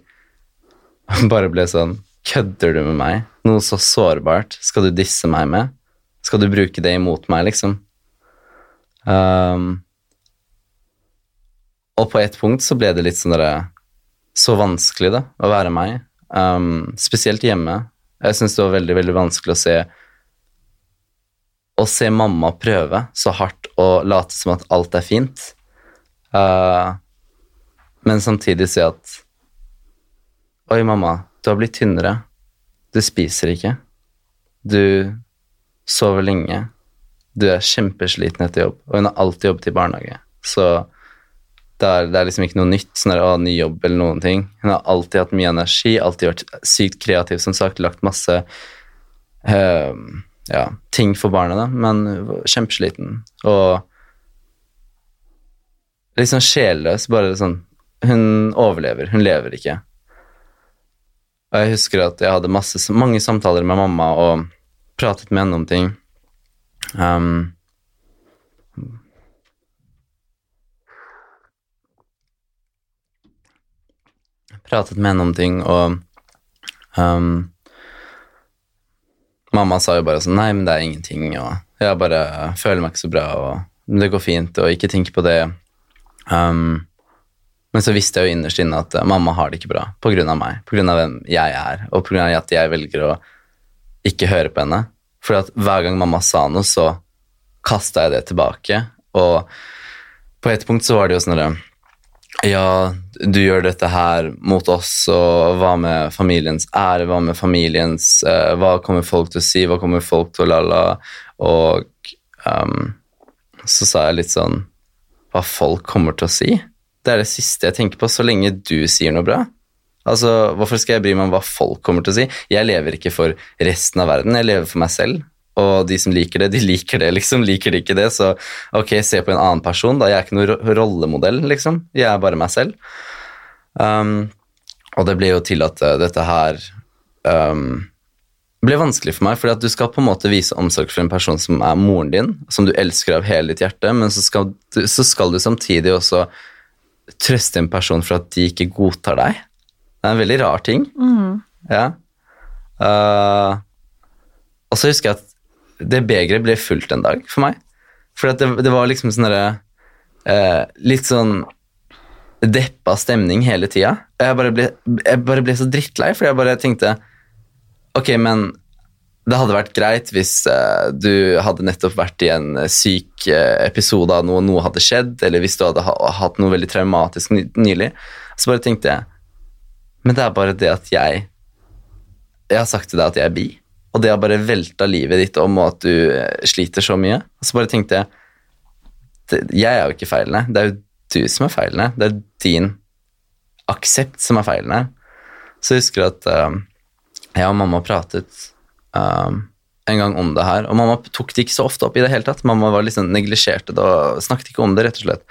bare ble sånn Kødder du med meg? Noe så sårbart skal du disse meg med? Skal du bruke det imot meg, liksom? Um, og på et punkt så ble det litt sånn derre Så vanskelig, da, å være meg. Um, spesielt hjemme. Jeg syns det var veldig, veldig vanskelig å se Å se mamma prøve så hardt og late som at alt er fint. uh, men samtidig si at Oi, mamma, du har blitt tynnere. Du spiser ikke. Du sover lenge. Du er kjempesliten etter jobb. Og hun har alltid jobbet i barnehage. Så det er, det er liksom ikke noe nytt. sånn å, ny jobb eller noen ting. Hun har alltid hatt mye energi, alltid vært sykt kreativ, som sagt. Lagt masse uh, ja, ting for barnet, da, men kjempesliten. Og liksom sjelløs. Bare sånn Hun overlever. Hun lever ikke. Og jeg husker at jeg hadde masse, mange samtaler med mamma og pratet med henne om ting. Um, pratet med henne om ting, og um, Mamma sa jo bare sånn Nei, men det er ingenting, og jeg bare føler meg ikke så bra, og det går fint, og ikke tenk på det. Um, men så visste jeg jo innerst inne at mamma har det ikke bra av meg, av hvem jeg er, og av at jeg velger å ikke høre på henne. For hver gang mamma sa noe, så kasta jeg det tilbake, og på et punkt så var det jo sånn at ja, du gjør dette her mot oss, og hva med familiens ære, hva med familiens uh, Hva kommer folk til å si, hva kommer folk til å la-la? Og um, så sa jeg litt sånn Hva folk kommer til å si? Det er det siste jeg tenker på, så lenge du sier noe bra. Altså, Hvorfor skal jeg bry meg om hva folk kommer til å si? Jeg lever ikke for resten av verden, jeg lever for meg selv. Og de som liker det, de liker det, liksom. Liker de ikke det, så ok, se på en annen person. da. Jeg er ikke noen rollemodell, liksom. Jeg er bare meg selv. Um, og det ble jo til at uh, dette her um, ble vanskelig for meg, fordi at du skal på en måte vise omsorg for en person som er moren din, som du elsker av hele ditt hjerte, men så skal du, så skal du samtidig også trøste en person for at de ikke godtar deg. Det er en veldig rar ting. Mm. Ja. Uh, og så husker jeg at det begeret ble fullt en dag for meg. For det, det, var liksom sånn derre uh, Litt sånn deppa stemning hele tida. Jeg, bare ble, jeg bare ble så drittlei, for jeg bare tenkte Ok, men det hadde vært greit hvis uh, du hadde nettopp vært i en syk uh, episode av noe, noe hadde skjedd, eller hvis du hadde ha, hatt noe veldig traumatisk ny, nylig. Så bare tenkte jeg Men det er bare det at jeg Jeg har sagt til deg at jeg er bi, og det har bare velta livet ditt om, og at du uh, sliter så mye. Og så bare tenkte jeg Jeg er jo ikke feilende. Det er jo du som er feilende. Det er din aksept som er feilende. Så jeg husker at jeg og mamma pratet um, en gang om det her. Og mamma tok det ikke så ofte opp i det hele tatt. Mamma var liksom neglisjerte det og snakket ikke om det, rett og slett.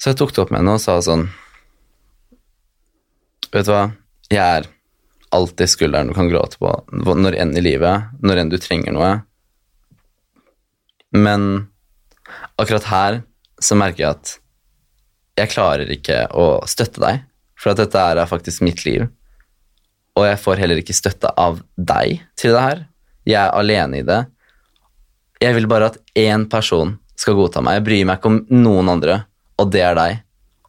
Så jeg tok det opp med henne og sa sånn Vet du hva, jeg er alltid skulderen du kan gråte på når enn i livet, når enn du trenger noe. Men akkurat her så merker jeg at jeg klarer ikke å støtte deg, for at dette er faktisk mitt liv og jeg får heller ikke støtte av deg til det her. Jeg er alene i det. Jeg vil bare at én person skal godta meg. Jeg bryr meg ikke om noen andre, og det er deg.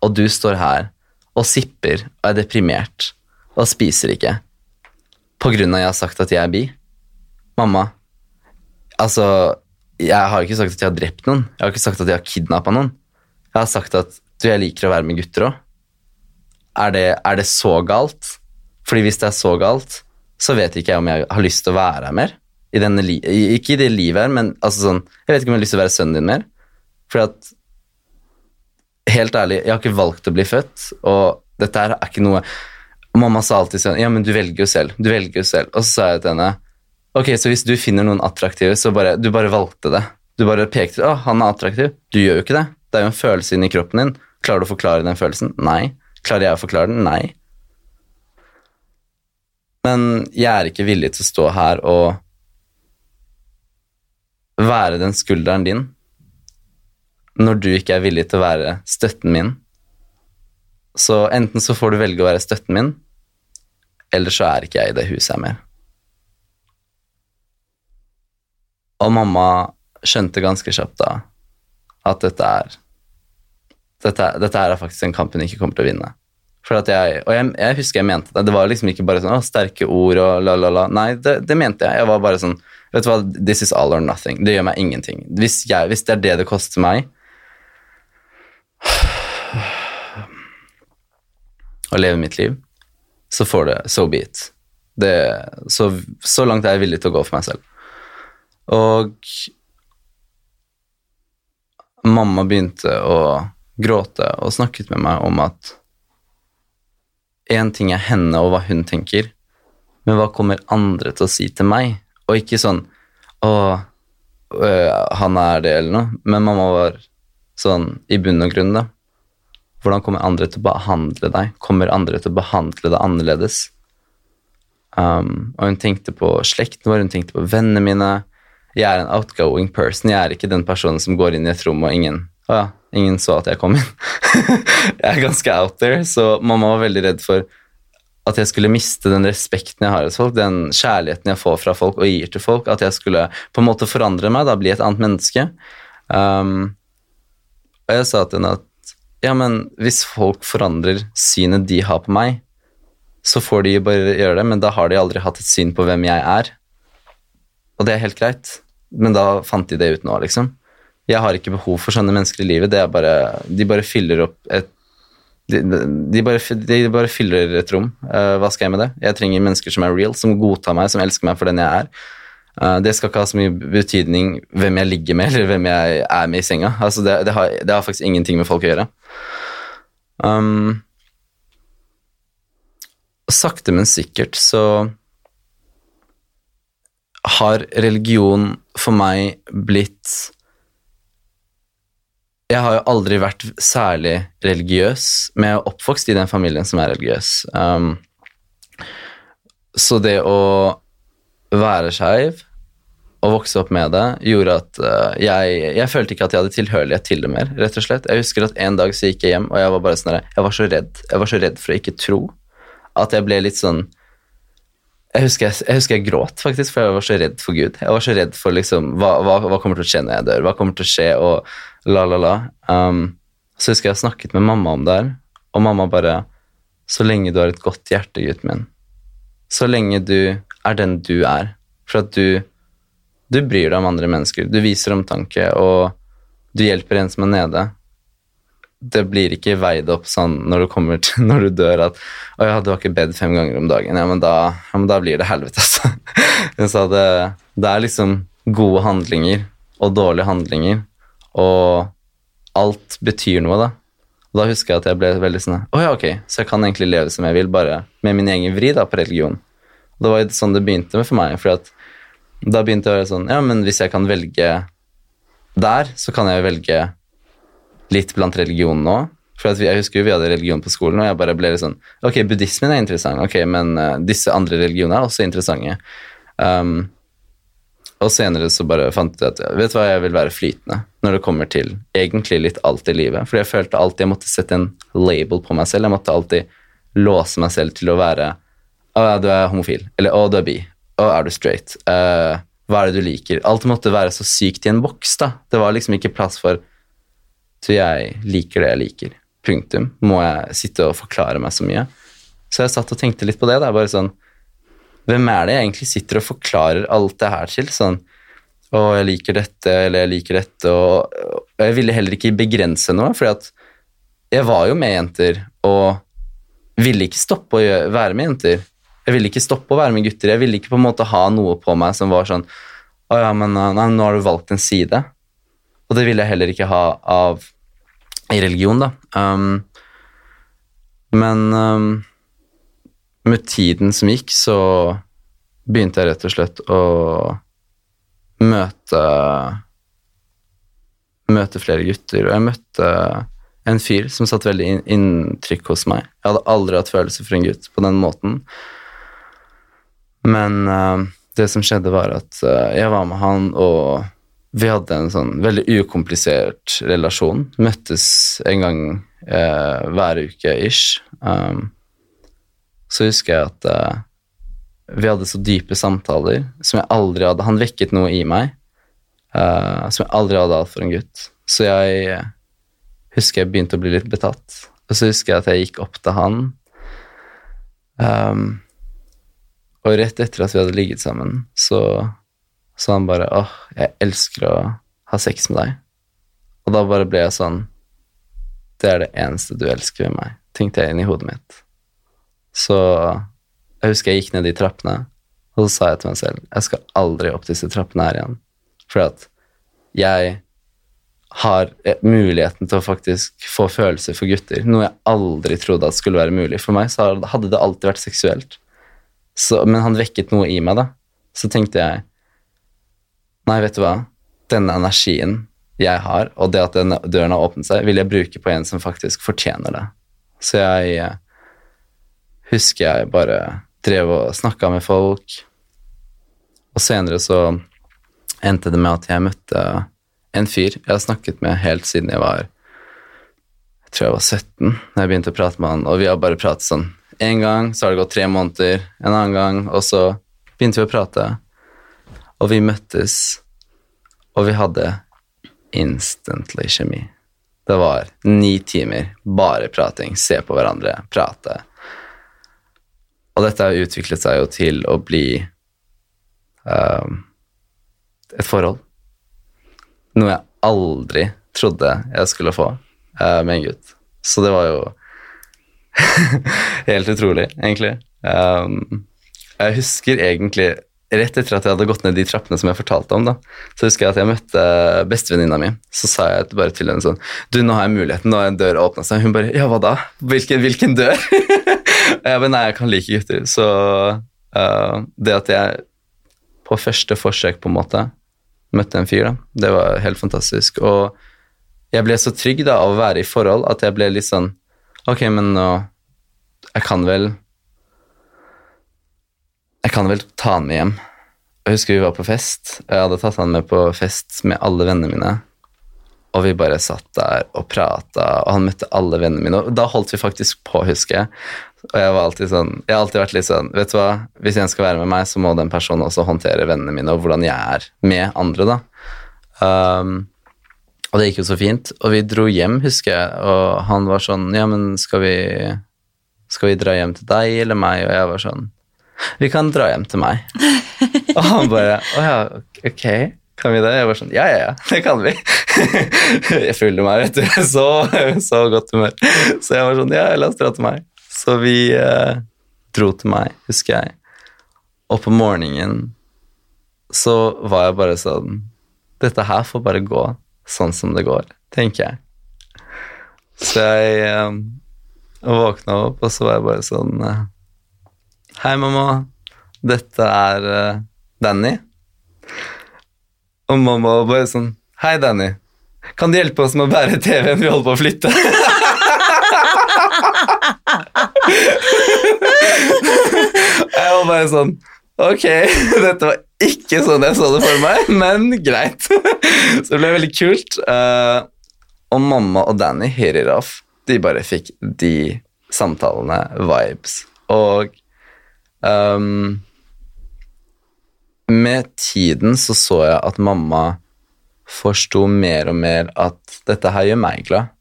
Og du står her og sipper og er deprimert og spiser ikke på grunn av jeg har sagt at jeg er bi. Mamma, altså Jeg har ikke sagt at jeg har drept noen. Jeg har ikke sagt at jeg har kidnappa noen. Jeg har sagt at du, jeg liker å være med gutter òg. Er, er det så galt? Fordi hvis det er så galt, så vet ikke jeg om jeg har lyst til å være her mer. I denne ikke i det livet her, men altså sånn, jeg vet ikke om jeg har lyst til å være sønnen din mer. For at Helt ærlig, jeg har ikke valgt å bli født, og dette her er ikke noe Mamma sa alltid sånn Ja, men du velger jo selv. Du velger jo selv. Og så sa jeg til henne Ok, så hvis du finner noen attraktive, så bare Du bare valgte det. Du bare pekte Å, han er attraktiv. Du gjør jo ikke det. Det er jo en følelse inni kroppen din. Klarer du å forklare den følelsen? Nei. Klarer jeg å forklare den? Nei. Men jeg er ikke villig til å stå her og være den skulderen din når du ikke er villig til å være støtten min. Så enten så får du velge å være støtten min, eller så er ikke jeg i det huset her mer. Og mamma skjønte ganske kjapt da at dette er dette, dette er faktisk en kamp hun ikke kommer til å vinne. For at jeg, og jeg, jeg husker jeg mente det. Det var liksom ikke bare sånn, å, sterke ord og la, la, la. Nei, det, det mente jeg. Jeg var bare sånn Vet du hva, this is all or nothing. Det gjør meg ingenting. Hvis, jeg, hvis det er det det koster meg å leve mitt liv, så får det so be it. Det, så, så langt er jeg villig til å gå for meg selv. Og mamma begynte å gråte og snakket med meg om at én ting er henne og hva hun tenker, men hva kommer andre til å si til meg? Og ikke sånn 'Å, øh, han er det', eller noe. Men mamma var sånn i bunn og grunn, da. Hvordan kommer andre til å behandle deg? Kommer andre til å behandle deg annerledes? Um, og hun tenkte på slekten vår, hun tenkte på vennene mine. Jeg er en outgoing person. Jeg er ikke den personen som går inn i et rom og ingen Å ja, ingen så at jeg kom inn. jeg er ganske out there, så mamma var veldig redd for at jeg skulle miste den respekten jeg har hos folk, den kjærligheten jeg får fra folk og gir til folk, at jeg skulle på en måte forandre meg, da bli et annet menneske. Um, og jeg sa til henne at ja, men hvis folk forandrer synet de har på meg, så får de bare gjøre det, men da har de aldri hatt et syn på hvem jeg er. Og det er helt greit, men da fant de det ut nå, liksom. Jeg har ikke behov for sånne mennesker i livet, bare, de bare fyller opp et de, de, bare, de, bare, fyller et rom. Uh, hva skal jeg med det? Jeg trenger mennesker som er real, som godtar meg, som elsker meg for den jeg er. Uh, det skal ikke ha så mye betydning hvem jeg ligger med, eller hvem jeg er med i senga. Altså, det, det, har, det, har, faktisk ingenting med folk å gjøre. Um, sakte, men sikkert så har religion for meg blitt jeg har jo aldri vært særlig religiøs, men jeg er oppvokst i den familien som er religiøs. Um, så det å være skeiv og vokse opp med det gjorde at uh, jeg, jeg, følte ikke at jeg hadde tilhørighet til det mer. rett og slett. Jeg husker at En dag så gikk jeg hjem, og jeg var bare sånn jeg var så redd Jeg var så redd for å ikke tro at jeg ble litt sånn jeg husker jeg, jeg husker jeg, gråt, faktisk, for jeg var så redd for Gud. Jeg var så redd for liksom, hva, hva, hva kommer til å skje når jeg dør? Hva kommer til å skje? Og la, la, la. Um, så husker jeg snakket med mamma om det her, og mamma bare Så lenge du har et godt hjerte, gutten min. Så lenge du er den du er. For at du Du bryr deg om andre mennesker. Du viser omtanke, og du hjelper en som er nede. Det blir ikke veid opp sånn når du kommer til når du dør at 'Å ja, du har ikke bedt fem ganger om dagen.' Ja, men da, ja, men da blir det helvete, altså. Sa det, det er liksom gode handlinger og dårlige handlinger og alt betyr noe, da. Og da husker jeg at jeg ble veldig sånn Å ja, ok, så jeg kan egentlig leve som jeg vil, bare med min egen vri da, på religion. Det var sånn det begynte med for meg. for at da begynte jeg å være sånn Ja, men hvis jeg kan velge der, så kan jeg velge litt blant religionene òg. For jeg husker jo vi hadde religion på skolen, og jeg bare ble litt sånn Ok, buddhismen er interessant, ok, men uh, disse andre religionene er også interessante. Um, og senere så bare fant jeg at vet du hva, jeg vil være flytende når det kommer til egentlig litt alt i livet. Fordi jeg følte alltid jeg måtte sette en label på meg selv. Jeg måtte alltid låse meg selv til å være Å, ja, du er homofil. Eller å, du er bi. Å, er du straight? Uh, hva er det du liker? Alt måtte være så sykt i en boks, da. Det var liksom ikke plass for Så jeg liker det jeg liker. Punktum. Må jeg sitte og forklare meg så mye? Så jeg satt og tenkte litt på det. da, bare sånn hvem er det jeg egentlig sitter og forklarer alt det her til? Sånn Å, jeg liker dette, eller jeg liker dette, og, og jeg ville heller ikke begrense noe, fordi at jeg var jo med jenter og ville ikke stoppe å gjøre, være med jenter. Jeg ville ikke stoppe å være med gutter. Jeg ville ikke på en måte ha noe på meg som var sånn Å ja, men nei, nå har du valgt en side. Og det ville jeg heller ikke ha av i religion, da. Um, men um, med tiden som gikk, så begynte jeg rett og slett å møte Møte flere gutter, og jeg møtte en fyr som satte veldig inntrykk hos meg. Jeg hadde aldri hatt følelser for en gutt på den måten. Men uh, det som skjedde, var at uh, jeg var med han, og vi hadde en sånn veldig ukomplisert relasjon. Møttes en gang uh, hver uke ish. Um, så husker jeg at vi hadde så dype samtaler som jeg aldri hadde Han vekket noe i meg som jeg aldri hadde hatt for en gutt. Så jeg husker jeg begynte å bli litt betatt Og så husker jeg at jeg gikk opp til han, um, og rett etter at vi hadde ligget sammen, så sa han bare åh, jeg elsker å ha sex med deg. Og da bare ble jeg sånn Det er det eneste du elsker ved meg, tenkte jeg inn i hodet mitt. Så jeg husker jeg gikk ned de trappene, og så sa jeg til meg selv jeg skal aldri opp disse trappene her igjen. For at jeg har muligheten til å faktisk få følelser for gutter, noe jeg aldri trodde at skulle være mulig. For meg så hadde det alltid vært seksuelt. Så, men han vekket noe i meg, da. Så tenkte jeg Nei, vet du hva, denne energien jeg har, og det at denne døren har åpnet seg, vil jeg bruke på en som faktisk fortjener det. Så jeg eh, husker jeg bare drev og snakka med folk, og senere så endte det med at jeg møtte en fyr jeg har snakket med helt siden jeg var jeg tror jeg var 17 da jeg begynte å prate med han, og vi har bare pratet sånn. En gang så har det gått tre måneder, en annen gang, og så begynte vi å prate. Og vi møttes, og vi hadde instantly kjemi. Det var ni timer bare prating, se på hverandre, prate. Og dette har utviklet seg jo til å bli um, et forhold noe jeg aldri trodde jeg skulle få uh, med en gutt. Så det var jo helt utrolig, egentlig. Um, jeg husker egentlig Rett etter at jeg hadde gått ned de trappene som jeg fortalte om, da, så husker jeg at jeg møtte bestevenninna mi. Så sa jeg bare til henne sånn Du, nå har jeg muligheten, nå har en dør åpna seg. Hun bare Ja, hva da? Hvilken, hvilken dør? jeg bare Nei, jeg kan like gutter. Så uh, det at jeg på første forsøk, på en måte, møtte en fyr. da. Det var helt fantastisk. Og jeg ble så trygg da av å være i forhold at jeg ble litt sånn Ok, men nå Jeg kan vel Jeg kan vel ta han med hjem. Jeg husker vi var på fest. og Jeg hadde tatt han med på fest med alle vennene mine. Og vi bare satt der og prata, og han møtte alle vennene mine. Og da holdt vi faktisk på, husker jeg. Og jeg var alltid sånn, jeg har alltid vært litt sånn Vet du hva, hvis en skal være med meg, så må den personen også håndtere vennene mine, og hvordan jeg er med andre, da. Um, og det gikk jo så fint. Og vi dro hjem, husker jeg, og han var sånn Ja, men skal vi Skal vi dra hjem til deg eller meg? Og jeg var sånn Vi kan dra hjem til meg. og han bare Å ja, ok. Kan vi det? Jeg var sånn Ja, ja, ja, det kan vi. jeg følte meg, vet du. Så, så godt humør. Så jeg var sånn Ja, la oss dra til meg. Så vi eh, dro til meg, husker jeg. Og på morgenen så var jeg bare sånn Dette her får bare gå sånn som det går, tenker jeg. Så jeg eh, våkna opp, og så var jeg bare sånn eh, Hei, mamma. Dette er eh, Danny. Og mamma var bare sånn Hei, Danny. Kan du hjelpe oss med å bære TV-en? Vi holder på å flytte. jeg var bare sånn Ok, dette var ikke sånn jeg så det for meg, men greit. Så det ble veldig kult. Uh, og mamma og Danny it off. De bare fikk de samtalene, vibes. Og um, med tiden så så jeg at mamma forsto mer og mer at dette her gjør meg glad.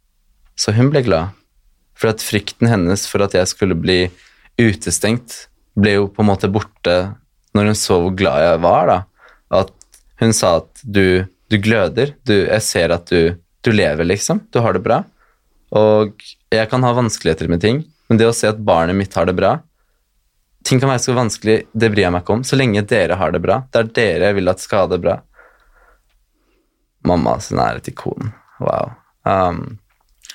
Så hun ble glad. For at frykten hennes for at jeg skulle bli utestengt, ble jo på en måte borte når hun så hvor glad jeg var. da. At hun sa at du, du gløder. Du, jeg ser at du, du lever, liksom. Du har det bra. Og jeg kan ha vanskeligheter med ting, men det å se at barnet mitt har det bra Ting kan være så vanskelig, det bryr jeg meg ikke om. Så lenge dere har det bra. Det er dere jeg vil at skal ha det bra. Mamma sin er et ikon. Wow. Um,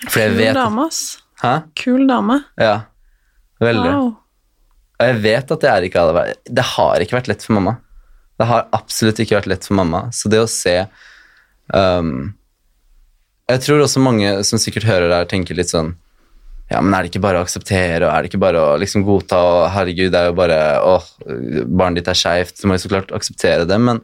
for jeg vet dame, ass. Hæ? Kul dame. Ja. Veldig. Wow. Og jeg vet at det ikke. Det har ikke vært lett for mamma. Det har absolutt ikke vært lett for mamma. Så det å se um, Jeg tror også mange som sikkert hører det her, tenker litt sånn Ja, men er det ikke bare å akseptere, og er det ikke bare å liksom godta, og herregud, det er jo bare åh, barnet ditt er skeivt, så må jo så klart akseptere det. Men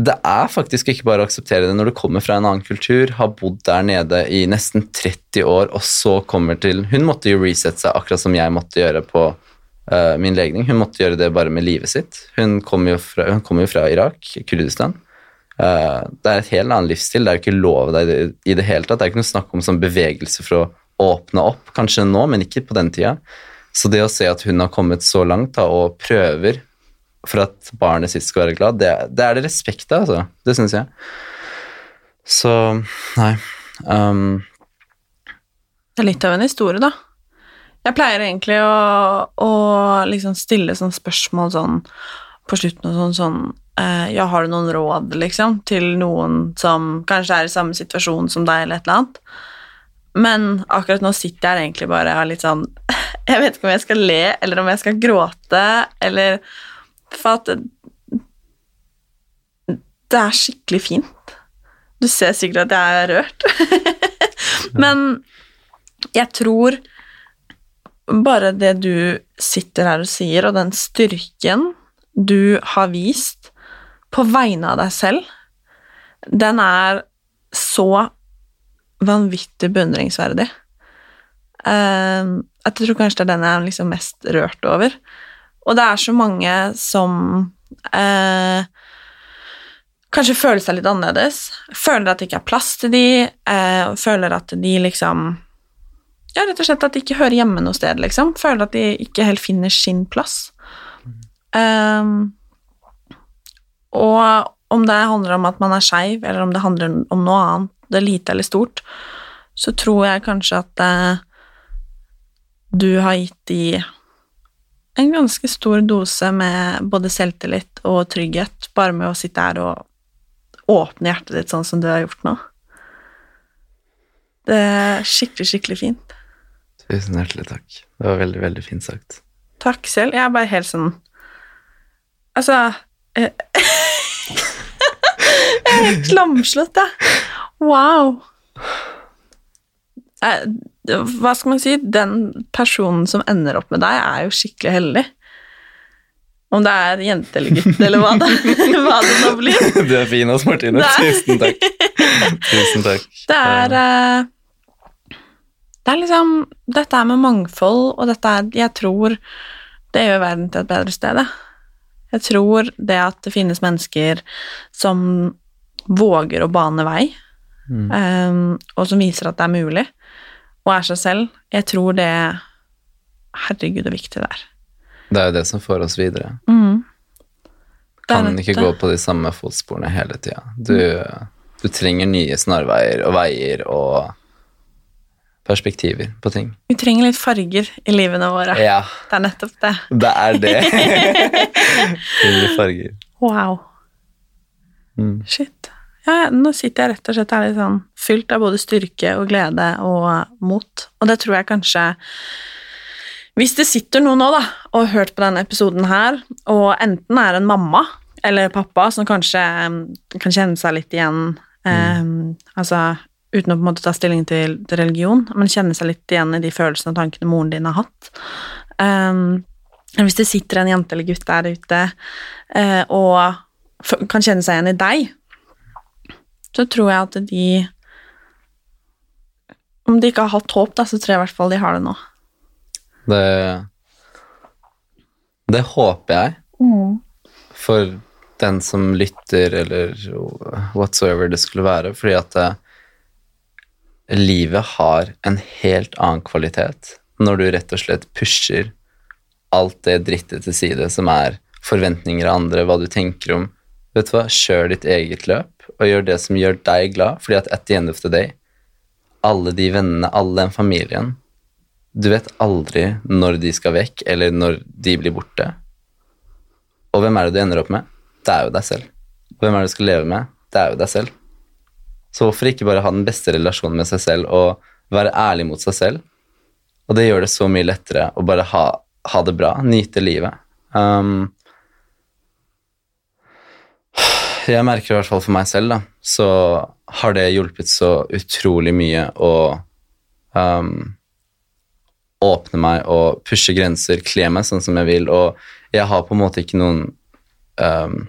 det er faktisk ikke bare å akseptere det når du kommer fra en annen kultur, har bodd der nede i nesten 30 år, og så kommer til Hun måtte jo resette seg akkurat som jeg måtte gjøre på uh, min legning. Hun måtte gjøre det bare med livet sitt. Hun kommer jo fra, kom jo fra Irak, Kurdistan. Uh, det er et helt annen livsstil. Det er jo ikke lov der i det hele tatt. Det er ikke noe snakk om sånn bevegelse for å åpne opp, kanskje nå, men ikke på den tida. Så det å se at hun har kommet så langt da, og prøver for at barnet sitt skal være glad, det, det er det respekt av, altså. Det syns jeg. Så nei. Um, Det er litt av en historie, da. Jeg pleier egentlig å, å liksom stille sånn spørsmål sånn på slutten og sånn sånn eh, Ja, har du noen råd, liksom, til noen som kanskje er i samme situasjon som deg, eller et eller annet? Men akkurat nå sitter jeg her egentlig bare og har litt sånn Jeg vet ikke om jeg skal le, eller om jeg skal gråte, eller For at det, det er skikkelig fint. Du ser sikkert at jeg er rørt. Men jeg tror bare det du sitter her og sier, og den styrken du har vist på vegne av deg selv, den er så vanvittig beundringsverdig. Eh, jeg tror kanskje det er den jeg er liksom mest rørt over. Og det er så mange som eh, kanskje føler seg litt annerledes. Føler at det ikke er plass til de, eh, føler at de liksom Ja, rett og slett at de ikke hører hjemme noe sted, liksom. Føler at de ikke helt finner sin plass. Um, og om det handler om at man er skeiv, eller om det handler om noe annet, det er lite eller stort, så tror jeg kanskje at uh, du har gitt de en ganske stor dose med både selvtillit og trygghet, bare med å sitte her og åpne hjertet ditt sånn som du har gjort nå. Det er skikkelig, skikkelig fint. Tusen hjertelig takk. Det var veldig, veldig fint sagt. Takk selv. Jeg er bare helt sånn Altså eh, Jeg er helt lamslått, jeg. Wow. Eh, Hva skal man si? Den personen som ender opp med deg, er jo skikkelig heldig. Om det er jente eller gutt, eller hva det, hva det nå blir. Du er fin ass, Martine. Tusen takk. Tusen takk. Det er eh, Det er liksom Dette er med mangfold, og dette er Jeg tror det gjør verden til et bedre sted. jeg. Tror det at det finnes mennesker som våger å bane vei, Mm. um, og som viser at det er mulig, og er seg selv, jeg tror det Herregud, er viktig det er. Det er jo det som får oss videre. Mm. Kan ikke gå på de samme fotsporene hele tida. Du, du trenger nye snarveier og veier og perspektiver på ting. Vi trenger litt farger i livene våre. Ja, Det er nettopp det. det er det. Trenger farger. Wow. Mm. Shit. Ja, nå sitter jeg rett og slett her litt sånn fylt av både styrke og glede og mot. Og det tror jeg kanskje Hvis det sitter noen nå da, og har hørt på denne episoden her, og enten er en mamma eller pappa som kanskje kan kjenne seg litt igjen um, Altså uten å på en måte ta stilling til, til religion, men kjenne seg litt igjen i de følelsene og tankene moren din har hatt. Um, hvis det sitter en jente eller gutt der ute uh, og f- kan kjenne seg igjen i deg, så tror jeg at de Om de ikke har hatt håp, da, så tror jeg i hvert fall de har det nå. Det, det håper jeg for den som lytter, eller whatsoever det skulle være, fordi at eh, livet har en helt annen kvalitet når du rett og slett pusher alt det drittet til side som er forventninger av andre, hva du tenker om. Vet du hva, kjør ditt eget løp, og gjør det som gjør deg glad, fordi at at the end of the day, alle de vennene, all den familien, du vet aldri når de skal vekk, eller når de blir borte. Og hvem er det du ender opp med? Det er jo deg selv. Hvem er det du skal leve med? Det er jo deg selv. Så hvorfor ikke bare ha den beste relasjonen med seg selv og være ærlig mot seg selv? Og det gjør det så mye lettere å bare ha, ha det bra, nyte livet. Um, jeg merker i hvert fall for meg selv, da, så har det hjulpet så utrolig mye å um, åpne meg og pushe grenser, kle meg sånn som jeg vil, og jeg har på en måte ikke noen um,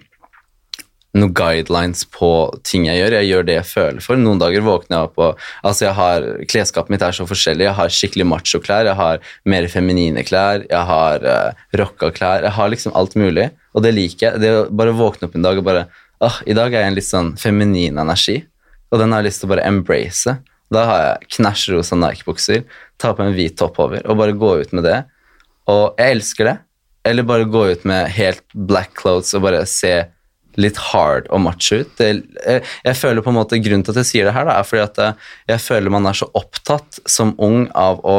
noen guidelines på ting jeg gjør. Jeg gjør det jeg føler for. Noen dager våkner jeg opp og altså jeg har, Klesskapet mitt er så forskjellig. Jeg har skikkelig macho-klær, jeg har mer feminine klær, jeg har uh, rocka klær. Jeg har liksom alt mulig, og det liker jeg. Det å bare våkne opp en dag og bare ah, I dag er jeg en litt sånn feminin energi, og den har jeg lyst til å bare embrace. Da har jeg knæsjrosa Nike-bukser, ta på en hvit topp over og bare gå ut med det. Og jeg elsker det. Eller bare gå ut med helt black clothes og bare se litt hard og macho ut. Jeg, jeg føler på en måte Grunnen til at jeg sier det her, da, er fordi at eh, jeg føler man er så opptatt som ung av å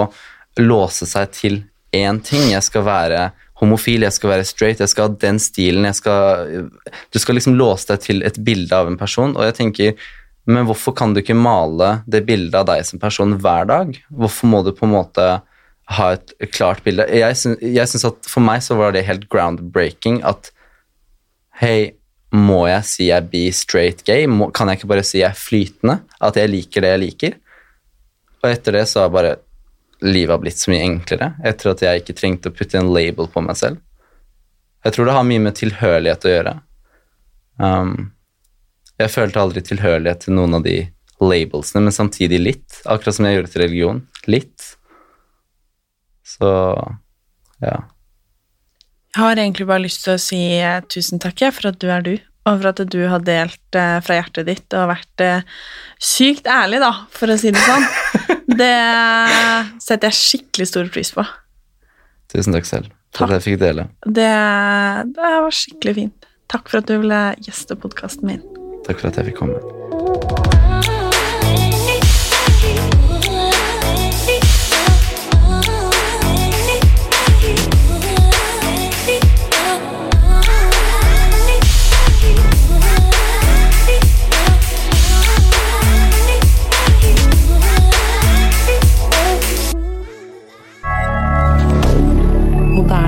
låse seg til én ting. Jeg skal være homofil, jeg skal være straight, jeg skal ha den stilen. jeg skal... Du skal liksom låse deg til et bilde av en person, og jeg tenker men hvorfor kan du ikke male det bildet av deg som person hver dag? Hvorfor må du på en måte ha et klart bilde? Jeg syns, jeg syns at For meg så var det helt groundbreaking at Hei, må jeg si jeg be straight gay? Må, kan jeg ikke bare si jeg er flytende? At jeg liker det jeg liker? Og etter det så har bare livet har blitt så mye enklere. Etter at jeg ikke trengte å putte en label på meg selv. Jeg tror det har mye med tilhørighet å gjøre. Um, jeg følte aldri tilhørighet til noen av de labelsene, men samtidig litt. Akkurat som jeg gjorde til religion. Litt. Så ja. Jeg har egentlig bare lyst til å si eh, tusen takk for at du er du, og for at du har delt eh, fra hjertet ditt og vært eh, sykt ærlig, da, for å si det sånn. det setter jeg skikkelig stor pris på. Tusen takk selv for at jeg fikk dele. Det, det var skikkelig fint. Takk for at du ville gjeste podkasten min. Takk for at jeg fikk komme.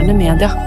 Moderne media.